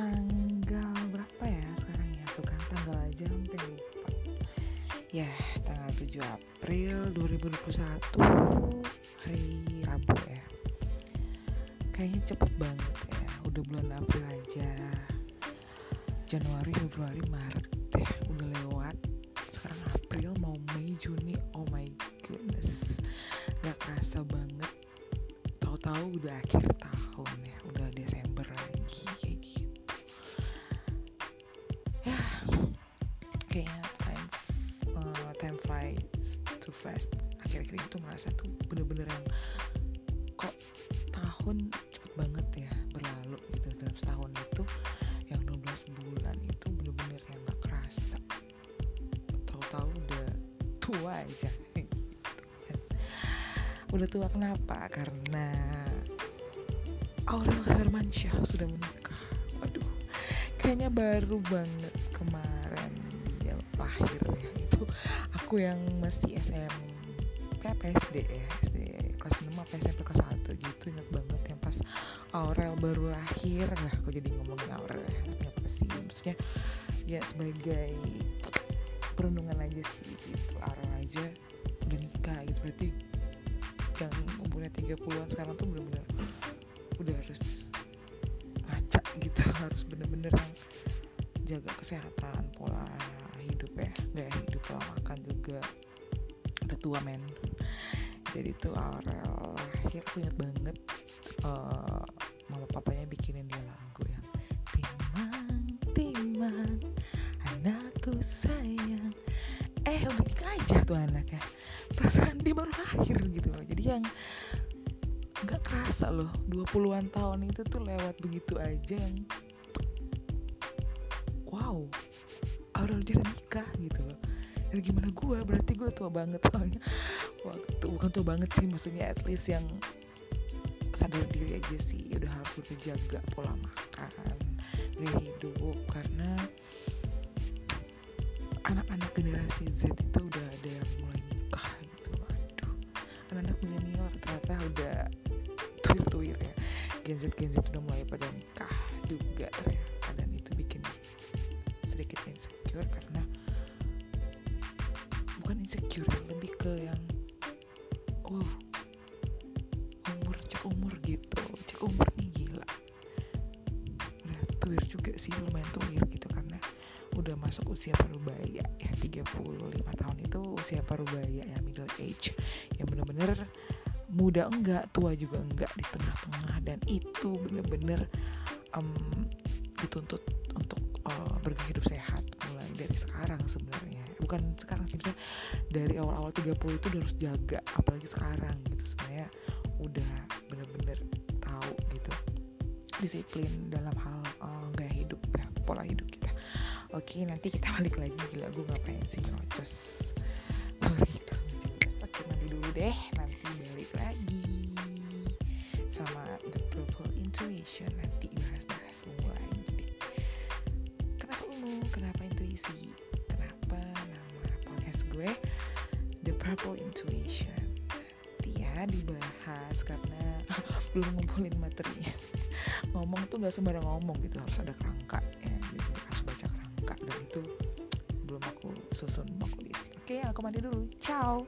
tanggal berapa ya sekarang ya? Tuh kan tanggal aja sampai lupa ya tanggal 7 April 2021 hari Rabu ya. Kayaknya cepet banget ya udah bulan April aja. Januari Februari Maret deh udah lewat. Sekarang April mau Mei Juni oh my goodness gak kerasa banget. Tahu-tahu udah akhir tahun. Too fast. Akhir-akhir itu ngerasa tuh bener-bener yang kok tahun cepet banget ya berlalu gitu. Dalam setahun itu yang 12 bulan itu bener-bener yang gak kerasa. Tahu-tahu udah tua aja. Gitu kan. udah tua kenapa? Karena Aurel Hermansyah sudah menikah. Waduh kayaknya baru banget kemarin dia lahir ya itu aku yang masih SMP PSD ya SD kelas 6 apa SMP kelas 1 gitu inget banget yang pas Aurel baru lahir. Lah aku jadi ngomongin Aurel ya apa sih? Maksudnya ya sebagai perundungan aja sih gitu Aurel aja udah nikah gitu. Berarti yang umurnya 30-an sekarang tuh bener-bener udah harus ngaca gitu harus bener-bener yang jaga kesehatan pola juga udah tua men. Jadi tuh Aurel lahir aku inget banget uh, mama papanya bikinin dia lagu yang timang timang anakku sayang. Eh udah nikah aja tuh anaknya. Perasaan dia baru lahir gitu loh. Jadi yang nggak kerasa loh 20-an tahun itu tuh lewat begitu aja yang wow Aurel dia nikah gitu dan gimana gue berarti gue tua banget soalnya. Waktu bukan tua banget sih maksudnya at least yang sadar diri aja sih. Udah harus lebih jaga pola makan gaya hidup karena anak-anak generasi Z itu udah ada yang mulai nikah gitu. Aduh anak-anak milenial ternyata udah tuir-tuir ya. Gen Z Gen Z udah mulai pada nikah juga ternyata. Dan itu bikin sedikit insecure karena insecure lebih ke yang wow umur cek umur gitu. Cek umur nih gila. Udah tuir juga sih lumayan tuir gitu karena udah masuk usia parubaya ya 35 tahun itu usia parubaya ya middle age. Yang bener-bener muda enggak tua juga enggak di tengah-tengah. Dan itu bener-bener um, dituntut untuk uh, bergaya hidup sehat mulai dari sekarang sebenarnya bukan sekarang sih misalnya dari awal-awal 30 itu udah harus jaga apalagi sekarang gitu. Sebenarnya udah bener-bener tahu gitu disiplin dalam hal uh, gaya hidup ya pola hidup kita. Oke nanti kita balik lagi. Gila gue ngapain sih nyerocos sorry oke mandi dulu deh. Nanti balik lagi sama the purple intuition. Nanti bahas-bahas ungu purple intuition. Ya dibahas karena belum ngumpulin materinya ngomong tuh gak sembarang ngomong gitu harus ada kerangka ya. Jadi harus baca kerangka. Dan itu belum aku susun aku oke aku mandi dulu. Ciao